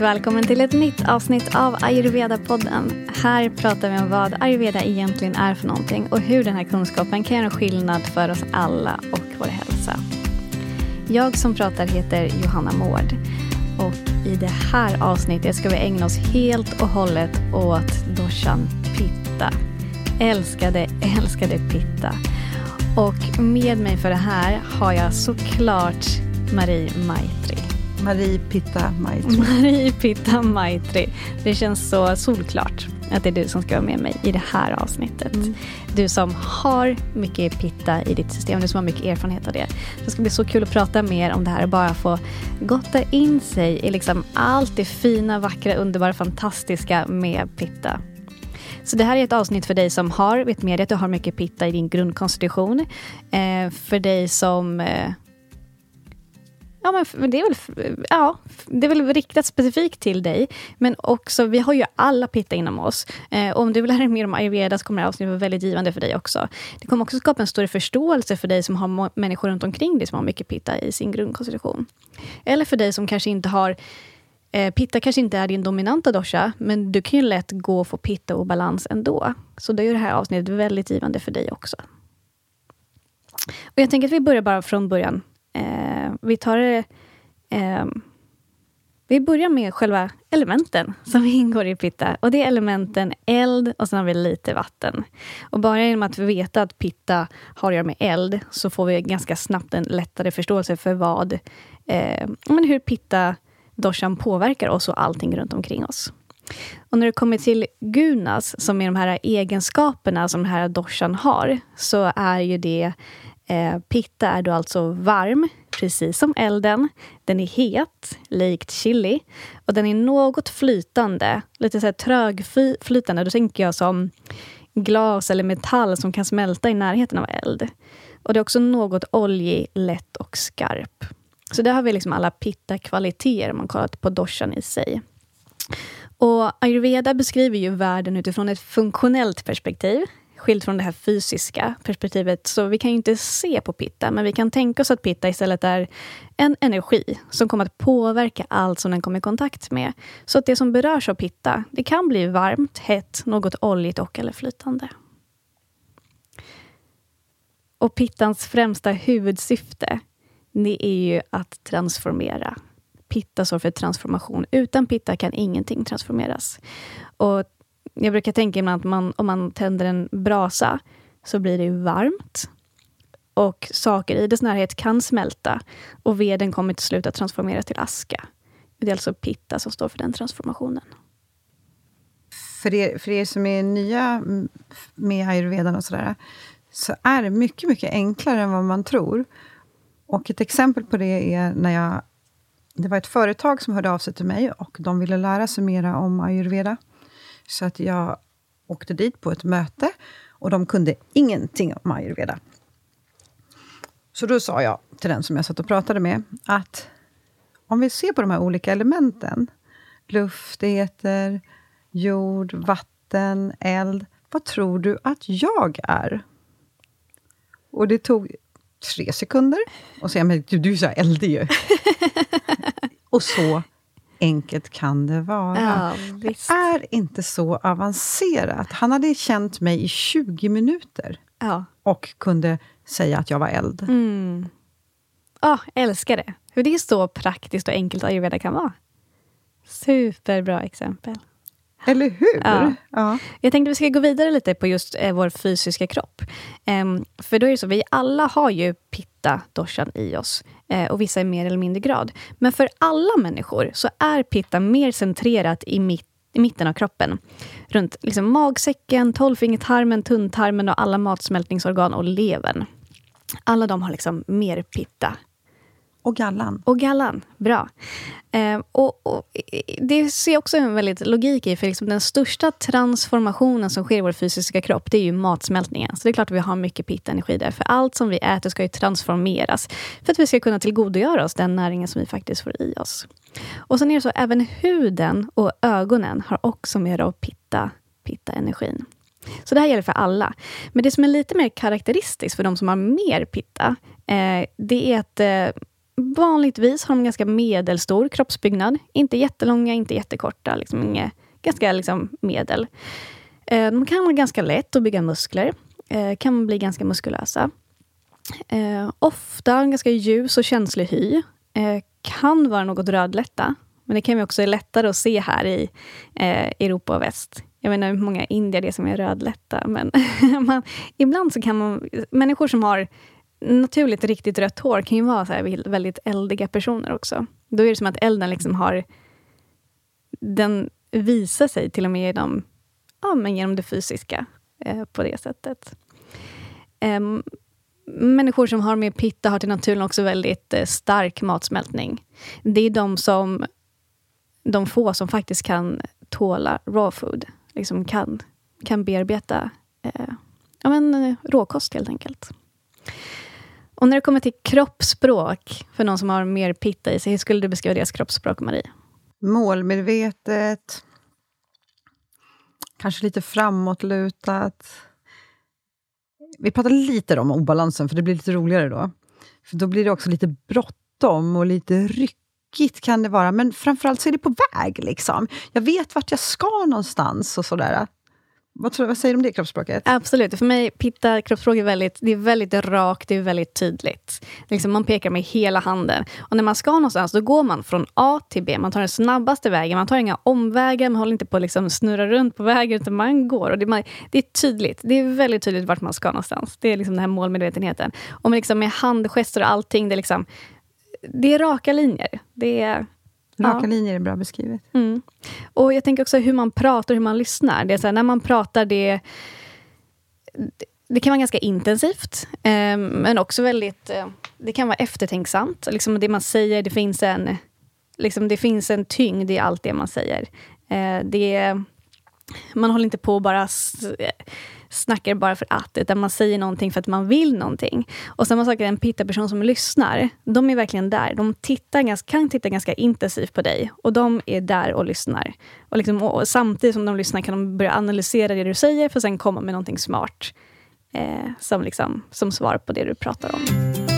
varmt välkommen till ett nytt avsnitt av Ayurveda-podden. Här pratar vi om vad ayurveda egentligen är för någonting och hur den här kunskapen kan göra skillnad för oss alla och vår hälsa. Jag som pratar heter Johanna Mård och i det här avsnittet ska vi ägna oss helt och hållet åt doshan pitta. Älskade, älskade pitta. Och med mig för det här har jag såklart Marie Maitri. Marie Pitta Maitri. Marie Pitta Maitri. Det känns så solklart att det är du som ska vara med mig i det här avsnittet. Mm. Du som har mycket pitta i ditt system, du som har mycket erfarenhet av det. Det ska bli så kul att prata mer om det här och bara få gotta in sig i liksom allt det fina, vackra, underbara, fantastiska med pitta. Så det här är ett avsnitt för dig som har, vet med dig att du har mycket pitta i din grundkonstitution. Eh, för dig som eh, Ja, men det är, väl, ja, det är väl riktat specifikt till dig. Men också, vi har ju alla pitta inom oss. Eh, om du vill lära dig mer om ayurveda så kommer det här avsnittet vara väldigt givande för dig också. Det kommer också skapa en större förståelse för dig som har människor runt omkring dig som har mycket pitta i sin grundkonstitution. Eller för dig som kanske inte har eh, Pitta kanske inte är din dominanta dosha, men du kan ju lätt gå och få pitta och balans ändå. Så då är det här avsnittet väldigt givande för dig också. Och jag tänker att vi börjar bara från början Eh, vi tar det... Eh, vi börjar med själva elementen som ingår i pitta. Och Det är elementen eld och sen har vi lite vatten. Och Bara genom att veta att pitta har att göra med eld så får vi ganska snabbt en lättare förståelse för vad, eh, men hur pitta doshan påverkar oss och allting runt omkring oss. Och när det kommer till gunas, som är de här egenskaperna som den här doshan har, så är ju det Eh, pitta är då alltså varm, precis som elden. Den är het, likt chili. Och den är något flytande, lite så här trögflytande. Då tänker jag som glas eller metall som kan smälta i närheten av eld. Och det är också något oljig, lätt och skarp. Så där har vi liksom alla pitta-kvaliteter om man kollar på doshan i sig. Och ayurveda beskriver ju världen utifrån ett funktionellt perspektiv skilt från det här fysiska perspektivet. Så vi kan ju inte se på pitta, men vi kan tänka oss att pitta istället är en energi som kommer att påverka allt som den kommer i kontakt med. Så att det som berörs av pitta, det kan bli varmt, hett, något oljigt och eller flytande. Och pittans främsta huvudsyfte, det är ju att transformera. Pitta står för transformation. Utan pitta kan ingenting transformeras. Och jag brukar tänka ibland att man, om man tänder en brasa så blir det varmt. Och saker i dess närhet kan smälta och veden kommer till slut att transformeras till aska. Det är alltså pitta som står för den transformationen. För er, för er som är nya mm, med ayurvedan och sådär, så är det mycket, mycket enklare än vad man tror. Och ett exempel på det är när jag... Det var ett företag som hörde av sig till mig och de ville lära sig mer om ayurveda. Så att jag åkte dit på ett möte och de kunde ingenting om ayurveda. Så då sa jag till den som jag satt och pratade med att om vi ser på de här olika elementen, luft, eter, jord, vatten, eld. Vad tror du att jag är? Och det tog tre sekunder. Och så men du, du är så eldig ju. och så enkelt kan det vara. Ja, det är inte så avancerat. Han hade känt mig i 20 minuter ja. och kunde säga att jag var eld. Mm. Oh, älskar det. Hur det är så praktiskt och enkelt ayurveda kan vara. Superbra exempel. Eller hur? Ja. ja. Jag tänkte att vi ska gå vidare lite på just eh, vår fysiska kropp. Um, för då är det så, vi alla har ju pitta, doshan, i oss. Eh, och vissa i mer eller mindre grad. Men för alla människor så är pitta mer centrerat i, mitt, i mitten av kroppen. Runt liksom magsäcken, tolvfingertarmen, tunntarmen och alla matsmältningsorgan och levern. Alla de har liksom mer pitta och gallan. Och gallan, bra. Eh, och, och, det ser jag också en väldigt logik i, för liksom den största transformationen som sker i vår fysiska kropp, det är ju matsmältningen. Så det är klart att vi har mycket pittenergi där, för allt som vi äter ska ju transformeras, för att vi ska kunna tillgodogöra oss den näringen som vi faktiskt får i oss. Och sen är det så, även huden och ögonen har också mer av pitta, pitta-energin. Så det här gäller för alla. Men det som är lite mer karaktäristiskt för de som har mer pitta, eh, det är att eh, vanligtvis har de ganska medelstor kroppsbyggnad. Inte jättelånga, inte jättekorta. Liksom inga, ganska liksom medel. Eh, de kan vara ganska lätt att bygga muskler. Eh, kan bli ganska muskulösa. Eh, ofta ganska ljus och känslig hy. Eh, kan vara något rödlätta. Men det kan vi också lättare att se här i eh, Europa och väst. Jag menar hur många indier det är som är rödlätta, men man, ibland så kan man... Människor som har naturligt riktigt rött hår kan ju vara så här väldigt eldiga personer också. Då är det som att elden liksom har... Den visar sig till och med genom, ja, men genom det fysiska eh, på det sättet. Eh, människor som har mer pitta har till naturen också väldigt eh, stark matsmältning. Det är de som de få som faktiskt kan tåla raw food, liksom kan, kan bearbeta eh, ja, men, eh, råkost helt enkelt. Och när det kommer till kroppsspråk, för någon som har mer pitta i sig, hur skulle du beskriva deras kroppsspråk, Marie? Målmedvetet, kanske lite framåtlutat. Vi pratar lite om obalansen, för det blir lite roligare då. För då blir det också lite bråttom och lite ryckigt kan det vara, men framförallt så är det på väg. liksom. Jag vet vart jag ska någonstans och sådär. Vad, tror, vad säger du om det kroppsspråket? Absolut. För mig pitta kroppsspråk är väldigt, det är väldigt rakt, det är väldigt tydligt. Liksom man pekar med hela handen. Och när man ska någonstans, då går man från A till B. Man tar den snabbaste vägen, man tar inga omvägar, man håller inte på att liksom snurra runt på vägen, utan man går. Och det, man, det, är tydligt. Det är väldigt tydligt vart man ska någonstans. Det är liksom den här målmedvetenheten. Och med, liksom med handgester och allting, det är, liksom, det är raka linjer. Det är Raka ja. linjer är bra beskrivet. Mm. Och Jag tänker också hur man pratar och hur man lyssnar. Det är så här, när man pratar, det, det kan vara ganska intensivt, eh, men också väldigt... Eh, det kan vara eftertänksamt. Liksom det man säger, det finns en, liksom det finns en tyngd i allt det man säger. Eh, det, man håller inte på bara snackar bara för att, utan man säger någonting för att man vill någonting. Och samma sak är en pitta-person som lyssnar. De är verkligen där. De tittar ganska, kan titta ganska intensivt på dig och de är där och lyssnar. Och, liksom, och samtidigt som de lyssnar kan de börja analysera det du säger för att sen komma med någonting smart eh, som, liksom, som svar på det du pratar om.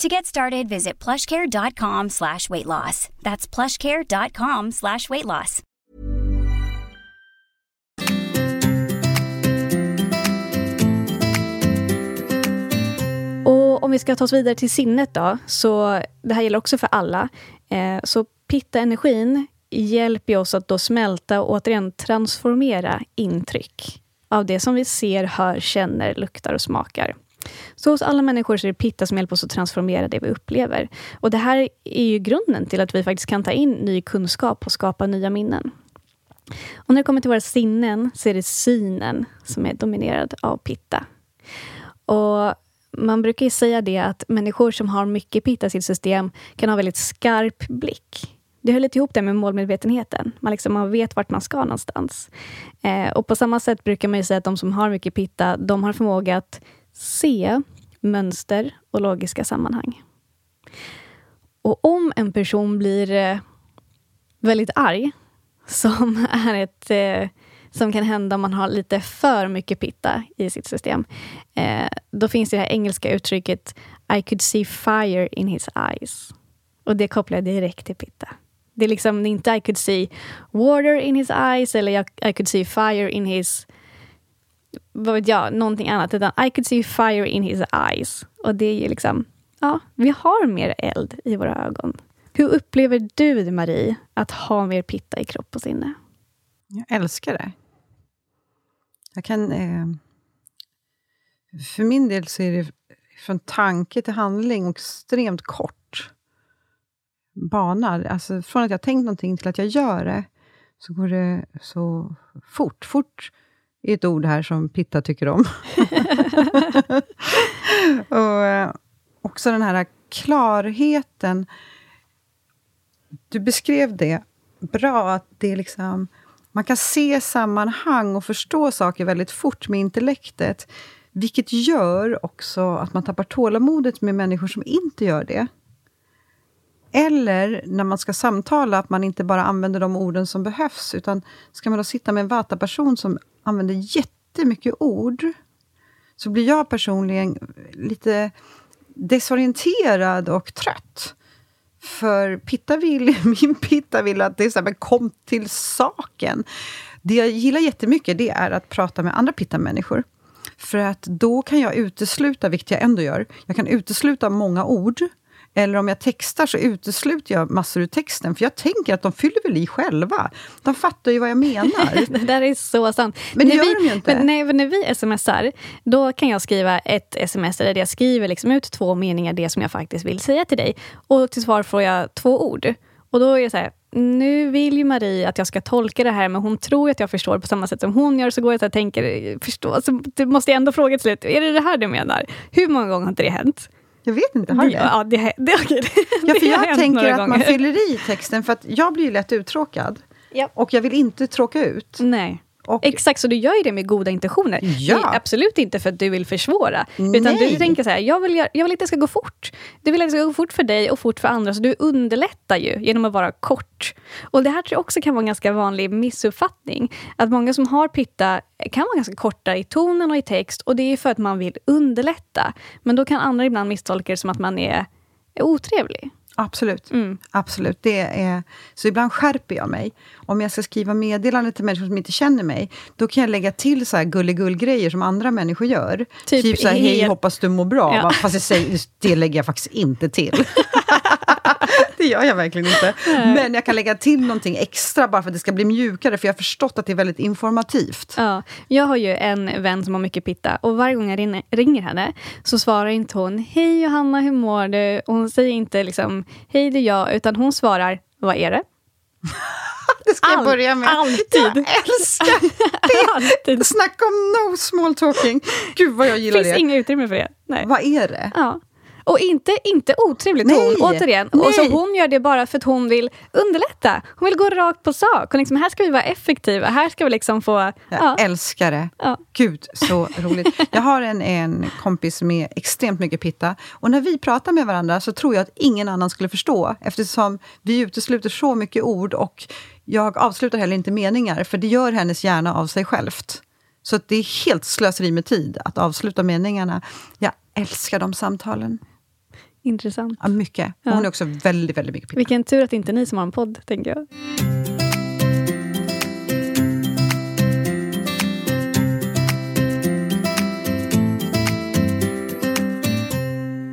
To get started, visit plushcare.com slash weight loss. That's plushcare.com slash weight loss. Och om vi ska ta oss vidare till sinnet då, så det här gäller också för alla. Eh, så pitta-energin hjälper oss att då smälta och återigen transformera intryck av det som vi ser, hör, känner, luktar och smakar. Så hos alla människor så är det pitta som hjälper oss att transformera det vi upplever. Och det här är ju grunden till att vi faktiskt kan ta in ny kunskap och skapa nya minnen. Och när det kommer till våra sinnen så är det synen som är dominerad av pitta. Och man brukar ju säga det att människor som har mycket pitta i sitt system kan ha väldigt skarp blick. Det hör lite ihop det med målmedvetenheten. Man, liksom, man vet vart man ska någonstans. Eh, och på samma sätt brukar man säga att de som har mycket pitta, de har förmåga att se mönster och logiska sammanhang. Och om en person blir eh, väldigt arg, som är ett eh, som kan hända om man har lite för mycket pitta i sitt system. Eh, då finns det här engelska uttrycket I could see fire in his eyes. Och det kopplar jag direkt till pitta. Det är liksom inte I could see water in his eyes eller I could see fire in his vad vet jag, någonting annat, utan I could see fire in his eyes. Och det är ju liksom, ja, vi har mer eld i våra ögon. Hur upplever du, Marie, att ha mer pitta i kropp och sinne? Jag älskar det. Jag kan... Eh, för min del så är det från tanke till handling extremt kort bana. Alltså från att jag tänkt någonting till att jag gör det, så går det så fort. Fort är ett ord här som Pitta tycker om. och eh, också den här klarheten. du beskrev det bra, att det liksom, man kan se sammanhang och förstå saker väldigt fort med intellektet. Vilket gör också att man tappar tålamodet med människor som inte gör det. Eller när man ska samtala, att man inte bara använder de orden som behövs, utan ska man då sitta med en vata-person som använder jättemycket ord, så blir jag personligen lite desorienterad och trött. För Pitta vill, min Pitta vill att det är så här, kom till saken. Det jag gillar jättemycket det är att prata med andra Pitta-människor. För att då kan jag utesluta, vilket jag ändå gör, jag kan utesluta många ord eller om jag textar så utesluter jag massor ur texten, för jag tänker att de fyller väl i själva. De fattar ju vad jag menar. det där är så sant. Men det när gör vi, de ju inte. Men nej, när vi smsar, då kan jag skriva ett sms där jag skriver liksom ut två meningar, det som jag faktiskt vill säga till dig. Och till svar får jag två ord. Och då är det så här, nu vill ju Marie att jag ska tolka det här, men hon tror att jag förstår på samma sätt som hon gör. Så går jag och tänker, förstå. Så du måste ändå fråga till slut, är det det här du menar? Hur många gånger har inte det hänt? Jag vet inte, har det? Ja, det, det, det, okay. ja, för jag tänker att gånger. man fyller i texten, för att jag blir ju lätt uttråkad. Ja. Och jag vill inte tråka ut. Nej. Och, Exakt, så du gör ju det med goda intentioner. Ja. Det är absolut inte för att du vill försvåra. Utan Nej. du tänker så här, jag vill, jag vill att det ska gå fort. Du vill att det ska gå fort för dig och fort för andra, så du underlättar ju genom att vara kort. Och det här tror jag också kan vara en ganska vanlig missuppfattning. Att många som har pitta kan vara ganska korta i tonen och i text, och det är för att man vill underlätta. Men då kan andra ibland misstolka det som att man är otrevlig. Absolut. Mm. Absolut. Det är, så ibland skärper jag mig. Om jag ska skriva meddelande till människor som inte känner mig, då kan jag lägga till så här gulligull-grejer som andra människor gör. Typ Typ, så här, hej, helt- hoppas du mår bra. Ja. Fast jag säger, det lägger jag faktiskt inte till. det gör jag verkligen inte. Men jag kan lägga till någonting extra bara för att det ska bli mjukare, för jag har förstått att det är väldigt informativt. Ja, jag har ju en vän som har mycket pitta och varje gång jag ringer henne så svarar inte hon Hej Johanna, hur mår du? Och hon säger inte liksom Hej det är jag, utan hon svarar Vad är det? Det ska jag All- börja med. alltid. Jag älskar Alltid. Snacka om no small talking. Gud vad jag Det gillar finns det. inget utrymme för det. Nej. Vad är det? Ja. Och inte, inte otrevlig ton, Nej, återigen. Och så nej. hon gör det bara för att hon vill underlätta. Hon vill gå rakt på sak. Hon liksom, här ska vi vara effektiva. Här ska vi liksom få... Jag Ja, älskar det. Ja. Gud, så roligt. Jag har en, en kompis med extremt mycket pitta. Och när vi pratar med varandra så tror jag att ingen annan skulle förstå. Eftersom vi utesluter så mycket ord och jag avslutar heller inte meningar. För det gör hennes hjärna av sig självt. Så det är helt slöseri med tid att avsluta meningarna. Jag älskar de samtalen. Intressant. Ja, mycket. Ja. hon är också väldigt, väldigt mycket pitta. Vilken tur att det inte är ni som har en podd, tänker jag.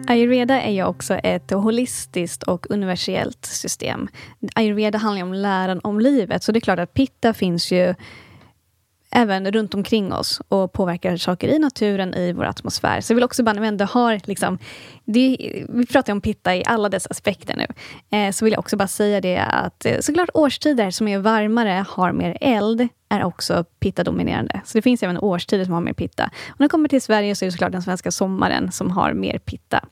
Ayurveda är ju också ett holistiskt och universellt system. Ayurveda handlar om läran om livet, så det är klart att pitta finns ju även runt omkring oss och påverkar saker i naturen, i vår atmosfär. Så jag vill också bara, när vi ändå har... Liksom, det, vi pratar om pitta i alla dess aspekter nu. Eh, så vill jag också bara säga det att eh, såklart årstider som är varmare har mer eld är också pitta-dominerande. Så det finns även årstider som har mer pitta. Och när det kommer till Sverige så är det såklart den svenska sommaren som har mer pitta.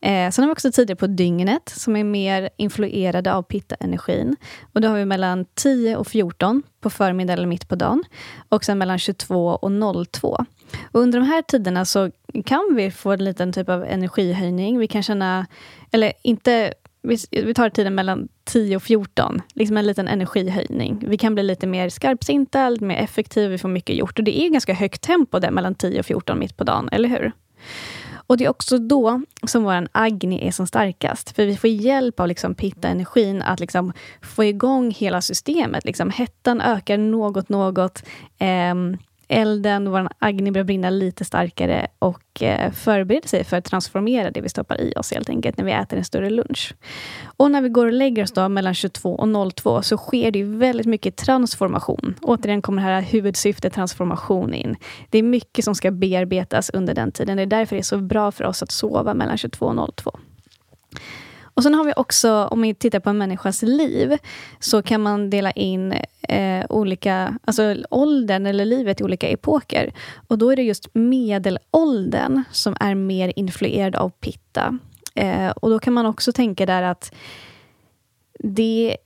Eh, sen har vi också tider på dygnet som är mer influerade av pitta-energin. Och då har vi mellan 10 och 14 på förmiddag eller mitt på dagen. Och sen mellan 22 och 02. Och under de här tiderna så kan vi få en liten typ av energihöjning. Vi kan känna, eller inte vi, tar tiden mellan 10 och 14, liksom en liten energihöjning. Vi kan bli lite mer skarpsinta, lite mer effektiva, vi får mycket gjort. Och det är ganska högt tempo där mellan 10 och 14 mitt på dagen, eller hur? Och det är också då som vår agni är som starkast. För vi får hjälp av liksom pitta-energin att liksom få igång hela systemet. Liksom hettan ökar något, något. Ehm, elden, vår agni börjar brinna lite starkare och eh, förbereder sig för att transformera det vi stoppar i oss helt enkelt när vi äter en större lunch. Och när vi går och lägger oss då mellan 22 och 02 så sker det väldigt mycket transformation. Återigen kommer det här huvudsyftet transformation in. Det är mycket som ska bearbetas under den tiden. Det är därför det är så bra för oss att sova mellan 22 och 02. Och sen har vi också, om vi tittar på en människas liv, så kan man dela in eh, olika, alltså åldern eller livet i olika epoker. Och då är det just medelåldern som är mer influerad av pitta. Eh, och då kan man också tänka där att det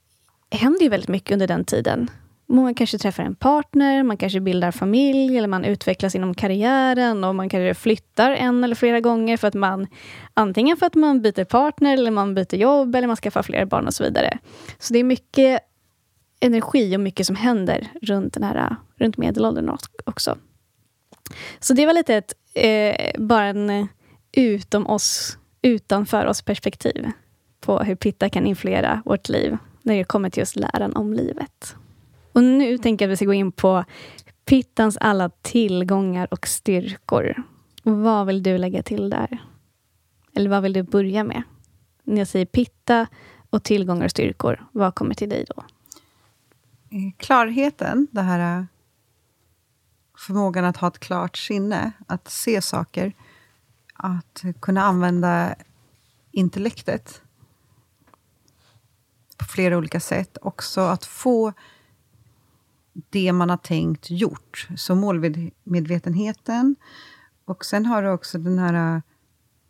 händer ju väldigt mycket under den tiden. Många kanske träffar en partner, man kanske bildar familj eller man utvecklas inom karriären och man kanske flyttar en eller flera gånger för att man antingen för att man byter partner eller man byter jobb eller man skaffar fler barn och så vidare. Så det är mycket energi och mycket som händer runt, den här, runt medelåldern också. Så det var lite ett, eh, bara en utom oss, utanför oss perspektiv på hur pitta kan influera vårt liv när det kommer till just läran om livet. Och nu tänker jag att vi ska gå in på pittans alla tillgångar och styrkor. vad vill du lägga till där? Eller vad vill du börja med? När jag säger pitta och tillgångar och styrkor, vad kommer till dig då? Mm, klarheten, det här äh, förmågan att ha ett klart sinne, att se saker, att kunna använda intellektet på flera olika sätt. Också att få det man har tänkt gjort. Så målmedvetenheten. Och sen har du också den här äh,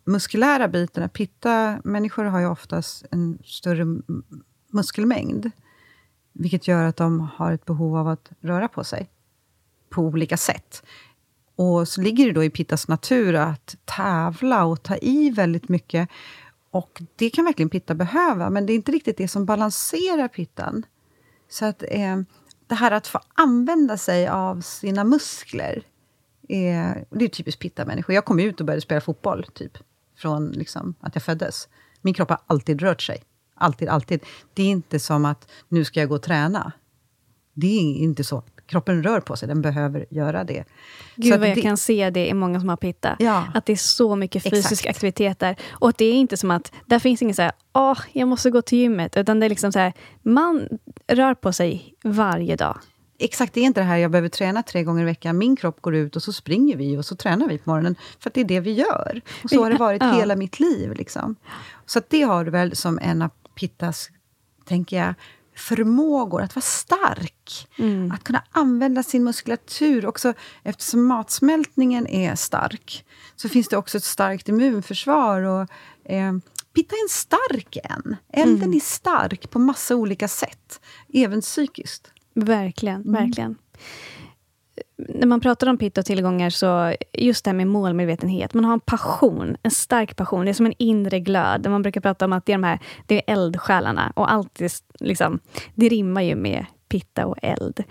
muskulära biten. Pitta-människor har ju oftast en större muskelmängd. Vilket gör att de har ett behov av att röra på sig på olika sätt. Och så ligger det då i Pittas natur att tävla och ta i väldigt mycket. Och det kan verkligen Pitta behöva, men det är inte riktigt det som balanserar Pittan. Så att eh, det här att få använda sig av sina muskler, är, det är typiskt Pitta-människor. Jag kom ut och började spela fotboll, typ, från liksom att jag föddes. Min kropp har alltid rört sig. Alltid, alltid. Det är inte som att nu ska jag gå och träna. Det är inte så kroppen rör på sig, den behöver göra det. Gud vad jag det, kan se det i många som har pitta. Ja, att det är så mycket fysisk exakt. aktivitet där. Och det är inte som att, där finns inget så här, åh, jag måste gå till gymmet. Utan det är liksom så här, man rör på sig varje dag. Exakt, det är inte det här jag behöver träna tre gånger i veckan. Min kropp går ut och så springer vi och så tränar vi på morgonen. För att det är det vi gör. Och så har det varit ja. hela mitt liv. Liksom. Så det har du väl som en av Pittas, tänker jag, förmågor, att vara stark. Mm. Att kunna använda sin muskulatur. Också eftersom matsmältningen är stark, så finns det också ett starkt immunförsvar. Och, eh, Pitta är en stark en. Elden mm. är stark på massa olika sätt, även psykiskt. Verkligen, mm. verkligen när man pratar om pitta och tillgångar, så just det här med målmedvetenhet. Man har en passion, en stark passion. Det är som en inre glöd. Man brukar prata om att det är de här det är eldsjälarna. Och allt liksom, det rimmar ju med pitta och eld.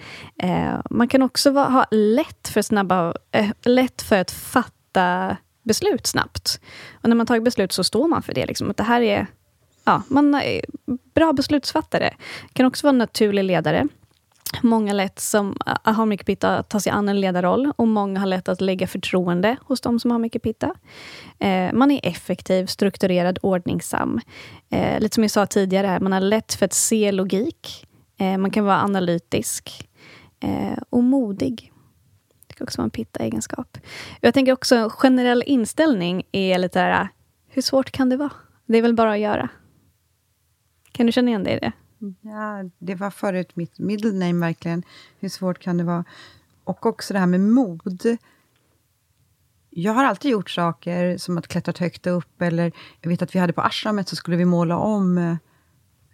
Eh, man kan också va, ha lätt för, snabba, eh, lätt för att fatta beslut snabbt. Och när man tagit beslut så står man för det. Liksom, att det här är ja, man är bra beslutsfattare. Kan också vara en naturlig ledare. Många lätt som ah, har mycket pitta att ta sig an en ledarroll och många har lätt att lägga förtroende hos de som har mycket pitta. Eh, man är effektiv, strukturerad, ordningsam. Eh, lite som jag sa tidigare, man har lätt för att se logik. Eh, man kan vara analytisk eh, och modig. Det också vara en pitta-egenskap. Jag tänker också generell inställning är lite här, hur svårt kan det vara? Det är väl bara att göra. Kan du känna igen dig i det? Ja, det var förut mitt middle name verkligen. Hur svårt kan det vara? Och också det här med mod. Jag har alltid gjort saker som att klättrat högt upp, eller jag vet att vi hade på ashramet så skulle vi måla om eh,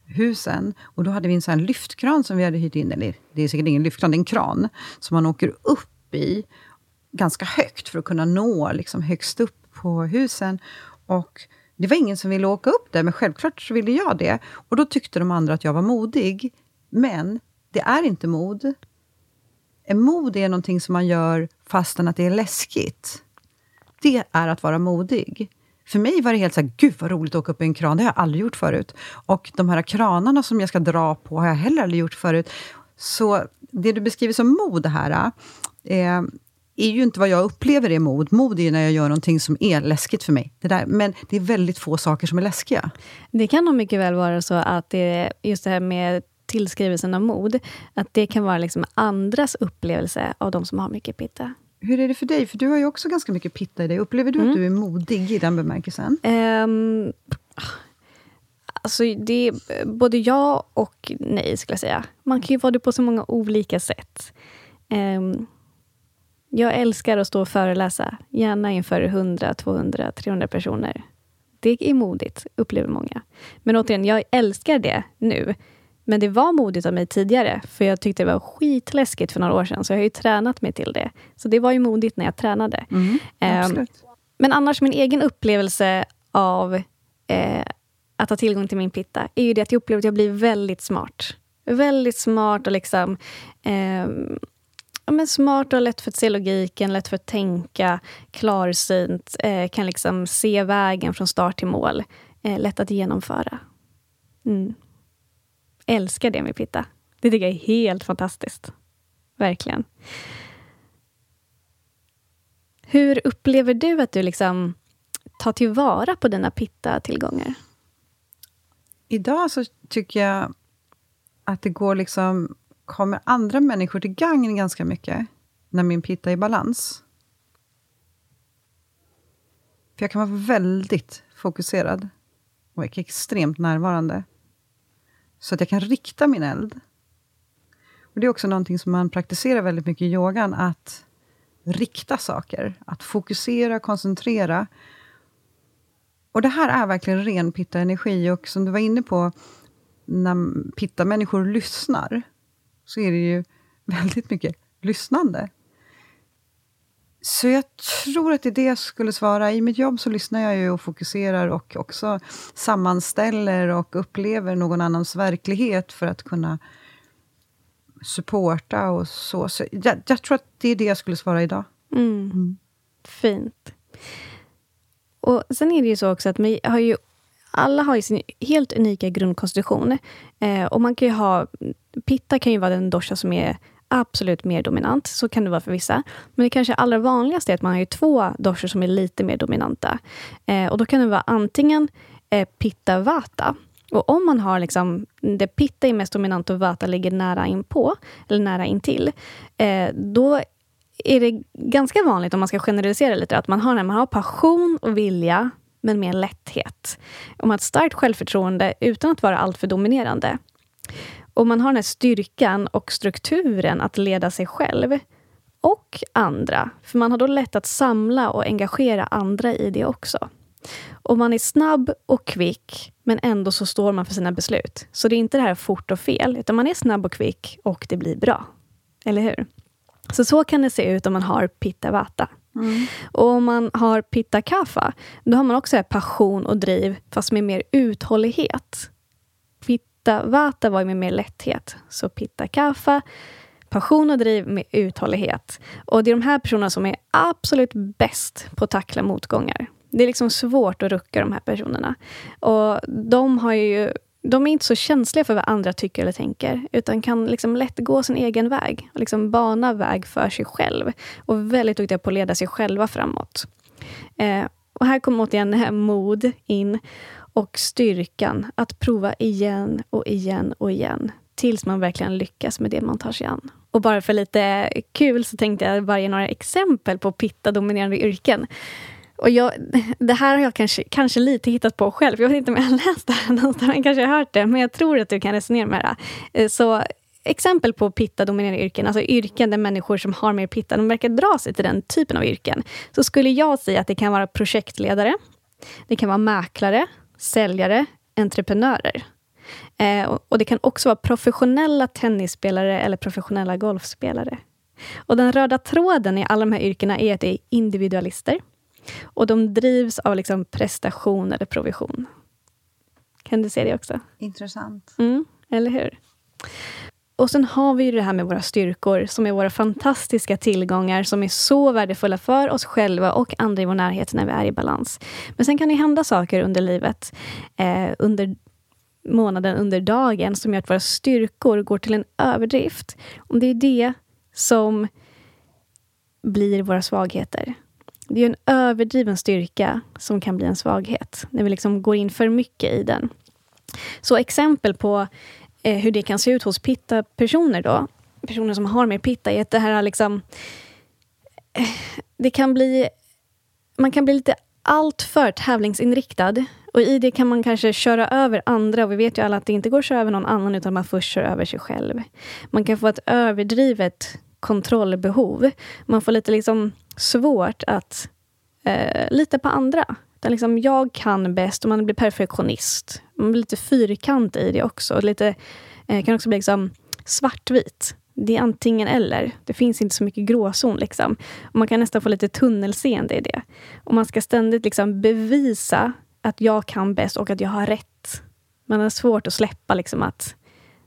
husen. Och då hade vi en sån lyftkran som vi hade hyrt in, eller det är säkert ingen lyftkran, det är en kran, som man åker upp i ganska högt för att kunna nå liksom högst upp på husen. Och det var ingen som ville åka upp där, men självklart så ville jag det. Och då tyckte de andra att jag var modig. Men det är inte mod. Mod är någonting som man gör fastän att det är läskigt. Det är att vara modig. För mig var det helt så här, gud vad roligt att åka upp i en kran, det har jag aldrig gjort förut. Och de här kranarna som jag ska dra på har jag heller aldrig gjort förut. Så det du beskriver som mod här, eh, är ju inte vad jag upplever är mod. Mod är när jag gör någonting som är läskigt för mig. Det där, men det är väldigt få saker som är läskiga. Det kan nog mycket väl vara så att det just det här med tillskrivelsen av mod, att det kan vara liksom andras upplevelse av de som har mycket pitta. Hur är det för dig? För du har ju också ganska mycket pitta i dig. Upplever du mm. att du är modig i den bemärkelsen? Um, alltså det både ja och nej, skulle jag säga. Man kan ju vara det på så många olika sätt. Um, jag älskar att stå och föreläsa, gärna inför 100, 200, 300 personer. Det är modigt, upplever många. Men återigen, jag älskar det nu. Men det var modigt av mig tidigare, för jag tyckte det var skitläskigt för några år sedan, så jag har ju tränat mig till det. Så det var ju modigt när jag tränade. Mm, um, men annars, min egen upplevelse av eh, att ha tillgång till min pitta, är ju det att jag upplever att jag blir väldigt smart. Väldigt smart och liksom eh, ja, men smart och lätt för att se logiken, lätt för att tänka, klarsynt, eh, kan liksom se vägen från start till mål. Eh, lätt att genomföra. Mm. Älskar det med pitta. Det tycker jag är helt fantastiskt. Verkligen. Hur upplever du att du liksom tar tillvara på dina pitta-tillgångar? Idag så tycker jag att det går liksom kommer andra människor till gagn ganska mycket, när min pitta är i balans. För jag kan vara väldigt fokuserad och extremt närvarande. Så att jag kan rikta min eld. Och Det är också någonting som man praktiserar väldigt mycket i yogan, att rikta saker. Att fokusera, koncentrera. Och det här är verkligen ren pitta-energi. Och som du var inne på, när pitta-människor lyssnar, så är det ju väldigt mycket lyssnande. Så jag tror att det är det jag skulle svara. I mitt jobb så lyssnar jag ju och fokuserar och också sammanställer och upplever någon annans verklighet för att kunna supporta och så. så jag, jag tror att det är det jag skulle svara idag. Mm. Mm. Fint. Och Sen är det ju så också att vi har ju alla har ju sin helt unika grundkonstitution. Eh, och man kan ha, pitta kan ju vara den dosha som är absolut mer dominant. Så kan det vara för vissa. Men det kanske allra vanligaste är att man har två doshor som är lite mer dominanta. Eh, och Då kan det vara antingen eh, pitta vata. Och om man har liksom, det pitta är mest dominant och vata ligger nära inpå, eller nära intill, eh, då är det ganska vanligt, om man ska generalisera lite, att man har, när man har passion och vilja men med lätthet. Om man har ett starkt självförtroende utan att vara alltför dominerande. Och man har den här styrkan och strukturen att leda sig själv och andra. För man har då lätt att samla och engagera andra i det också. Och man är snabb och kvick, men ändå så står man för sina beslut. Så det är inte det här fort och fel, utan man är snabb och kvick och det blir bra. Eller hur? Så så kan det se ut om man har pitta vata. Mm. Och om man har pitta kaffa, då har man också passion och driv, fast med mer uthållighet. Pitta vata var med mer lätthet. Så pitta kaffa, passion och driv med uthållighet. Och det är de här personerna som är absolut bäst på att tackla motgångar. Det är liksom svårt att rucka de här personerna. Och de har ju de är inte så känsliga för vad andra tycker eller tänker, utan kan liksom lätt gå sin egen väg. Och liksom bana väg för sig själv. Och väldigt duktiga på att leda sig själva framåt. Eh, och här kommer återigen mod in. Och styrkan att prova igen och igen och igen. Tills man verkligen lyckas med det man tar sig an. Och bara för lite kul så tänkte jag bara ge några exempel på pitta-dominerande yrken. Och jag, det här har jag kanske, kanske lite hittat på själv. Jag vet inte om jag har läst det här någonstans, men kanske har hört det, men jag tror att du kan resonera med det. Eh, så exempel på pitta-dominerade yrken, alltså yrken där människor som har mer pitta, de verkar dra sig till den typen av yrken. Så skulle jag säga att det kan vara projektledare, det kan vara mäklare, säljare, entreprenörer. Eh, och det kan också vara professionella tennisspelare eller professionella golfspelare. Och den röda tråden i alla de här yrkena är att det är individualister. Och de drivs av liksom prestation eller provision. Kan du se det också? Intressant. Mm, eller hur? Och sen har vi ju det här med våra styrkor, som är våra fantastiska tillgångar, som är så värdefulla för oss själva och andra i vår närhet när vi är i balans. Men sen kan det hända saker under livet, eh, under månaden, under dagen, som gör att våra styrkor går till en överdrift. Och det är det som blir våra svagheter. Det är en överdriven styrka som kan bli en svaghet, när vi liksom går in för mycket i den. Så exempel på eh, hur det kan se ut hos pitta-personer då, personer som har mer pitta, är att det här liksom... Eh, det kan bli... Man kan bli lite alltför tävlingsinriktad. Och I det kan man kanske köra över andra. Och Vi vet ju alla att det inte går att köra över någon annan, utan man först kör över sig själv. Man kan få ett överdrivet kontrollbehov. Man får lite liksom svårt att eh, lita på andra. Utan liksom, jag kan bäst och man blir perfektionist. Man blir lite fyrkantig i det också. Lite Eh, kan också bli liksom svartvit. Det är antingen eller. Det finns inte så mycket gråzon. Liksom. Och man kan nästan få lite tunnelseende i det. Och man ska ständigt liksom bevisa att jag kan bäst och att jag har rätt. Man har svårt att släppa liksom att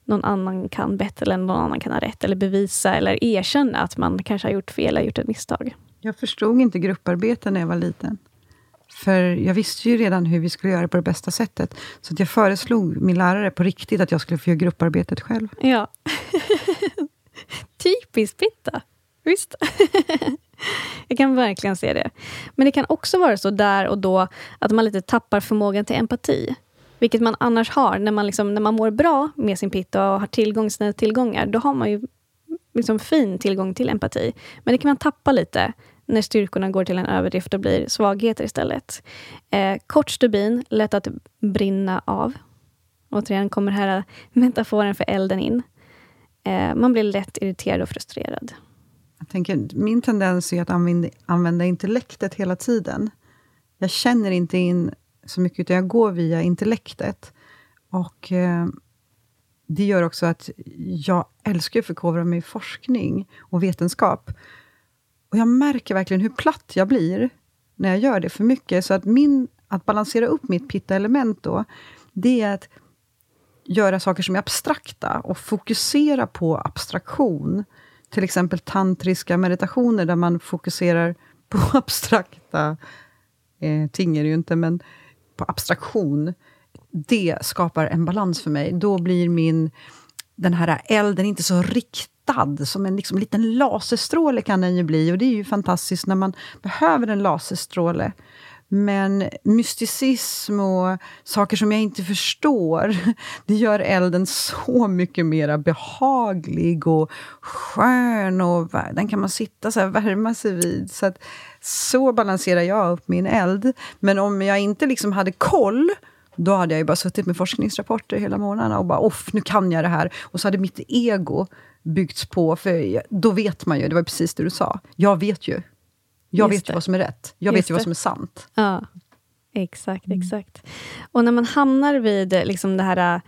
någon annan kan bättre eller någon annan kan ha rätt. Eller bevisa eller erkänna att man kanske har gjort fel eller gjort ett misstag. Jag förstod inte grupparbete när jag var liten. För jag visste ju redan hur vi skulle göra på det bästa sättet. Så jag föreslog min lärare på riktigt att jag skulle få göra grupparbetet själv. Ja. Typiskt Pitta. Visst. jag kan verkligen se det. Men det kan också vara så där och då att man lite tappar förmågan till empati. Vilket man annars har. När man, liksom, när man mår bra med sin pitta och har tillgång till sina tillgångar, då har man ju liksom fin tillgång till empati. Men det kan man tappa lite när styrkorna går till en överdrift och blir svagheter istället. Eh, kort stubin, lätt att brinna av. Återigen kommer här metaforen för elden in. Eh, man blir lätt irriterad och frustrerad. Jag tänker, min tendens är att använda, använda intellektet hela tiden. Jag känner inte in så mycket, utan jag går via intellektet. Och eh, Det gör också att jag älskar att förkovra mig i forskning och vetenskap. Och jag märker verkligen hur platt jag blir när jag gör det för mycket. Så att, min, att balansera upp mitt pitta-element då, det är att göra saker som är abstrakta och fokusera på abstraktion. Till exempel tantriska meditationer där man fokuserar på abstrakta eh, ting, är det ju inte, men på abstraktion. Det skapar en balans för mig. Då blir min den här elden inte så riktad som en liksom, liten laserstråle kan den ju bli. Och det är ju fantastiskt när man behöver en laserstråle. Men mysticism och saker som jag inte förstår, det gör elden så mycket mer behaglig och skön. Och den kan man sitta så här, värma sig vid. Så, att, så balanserar jag upp min eld. Men om jag inte liksom hade koll, då hade jag ju bara suttit med forskningsrapporter hela månaderna och bara off, nu kan jag det här. Och så hade mitt ego byggts på, för då vet man ju, det var precis det du sa. Jag vet ju. Jag Just vet ju vad som är rätt. Jag Just vet ju vad som är sant. Ja, exakt, mm. exakt. Och när man hamnar vid liksom det här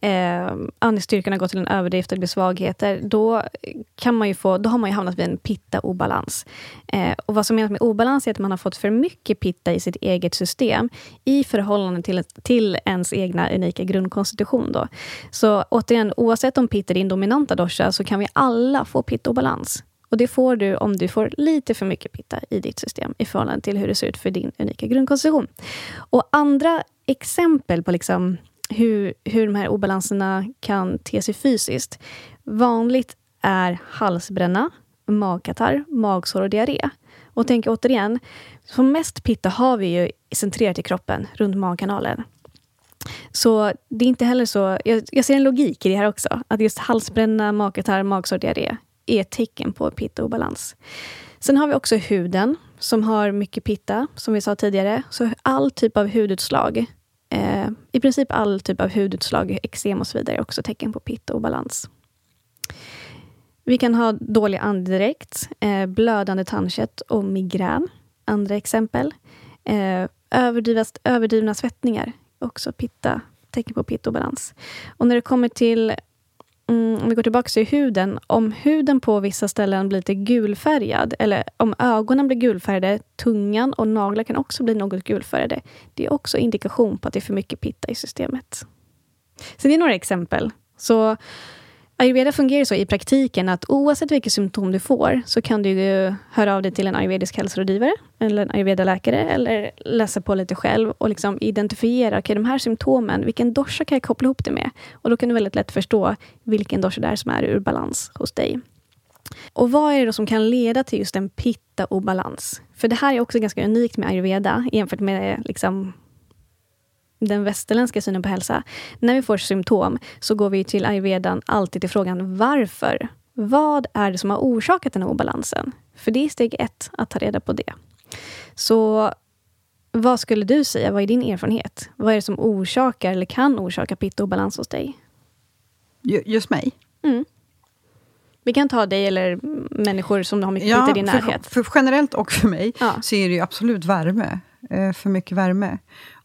eh, andningsstyrkan har gått till en överdrift det blir svagheter, då, kan man ju få, då har man ju hamnat vid en pitta-obalans. Eh, och vad som menas med obalans är att man har fått för mycket pitta i sitt eget system i förhållande till, till ens egna unika grundkonstitution. Då. Så återigen, oavsett om pitta är din dominanta dosha, så kan vi alla få pitta-obalans. Och det får du om du får lite för mycket pitta i ditt system i förhållande till hur det ser ut för din unika grundkonstitution. Och andra exempel på liksom hur, hur de här obalanserna kan te sig fysiskt. Vanligt är halsbränna, magkatarr, magsår och diarré. Och tänk återigen, som mest pitta har vi ju centrerat i kroppen, runt magkanalen. Så det är inte heller så... Jag, jag ser en logik i det här också. Att just halsbränna, magkatarr, magsår, diarré är ett tecken på pitta-obalans. Sen har vi också huden, som har mycket pitta, som vi sa tidigare. Så all typ av hudutslag Eh, I princip all typ av hudutslag, eksem och så vidare är också tecken på pitta-obalans. Vi kan ha dålig andedräkt, eh, blödande tandkött och migrän. Andra exempel. Eh, överdrivna svettningar, också pitta, tecken på pitta-obalans. Och när det kommer till Mm, om vi går tillbaka till huden. Om huden på vissa ställen blir lite gulfärgad, eller om ögonen blir gulfärgade, tungan och naglar kan också bli något gulfärgade. Det är också indikation på att det är för mycket pitta i systemet. Så det är några exempel. Så Ayurveda fungerar så i praktiken att oavsett vilket symptom du får så kan du höra av dig till en ayurvedisk hälsorådgivare eller en ayurvedaläkare, eller läsa på lite själv och liksom identifiera, okay, de här symptomen, vilken dosha kan jag koppla ihop det med? Och då kan du väldigt lätt förstå vilken dosha det är som är ur balans hos dig. Och vad är det då som kan leda till just en pitta-obalans? För det här är också ganska unikt med ayurveda jämfört med liksom den västerländska synen på hälsa. När vi får symptom så går vi till ayurvedan alltid till frågan varför. Vad är det som har orsakat den här obalansen? För det är steg ett, att ta reda på det. Så vad skulle du säga? Vad är din erfarenhet? Vad är det som orsakar eller kan orsaka pitta-obalans hos dig? Just mig? Mm. Vi kan ta dig eller människor som har mycket ja, i din närhet. För, för generellt och för mig ja. så är det absolut värme. Eh, för mycket värme.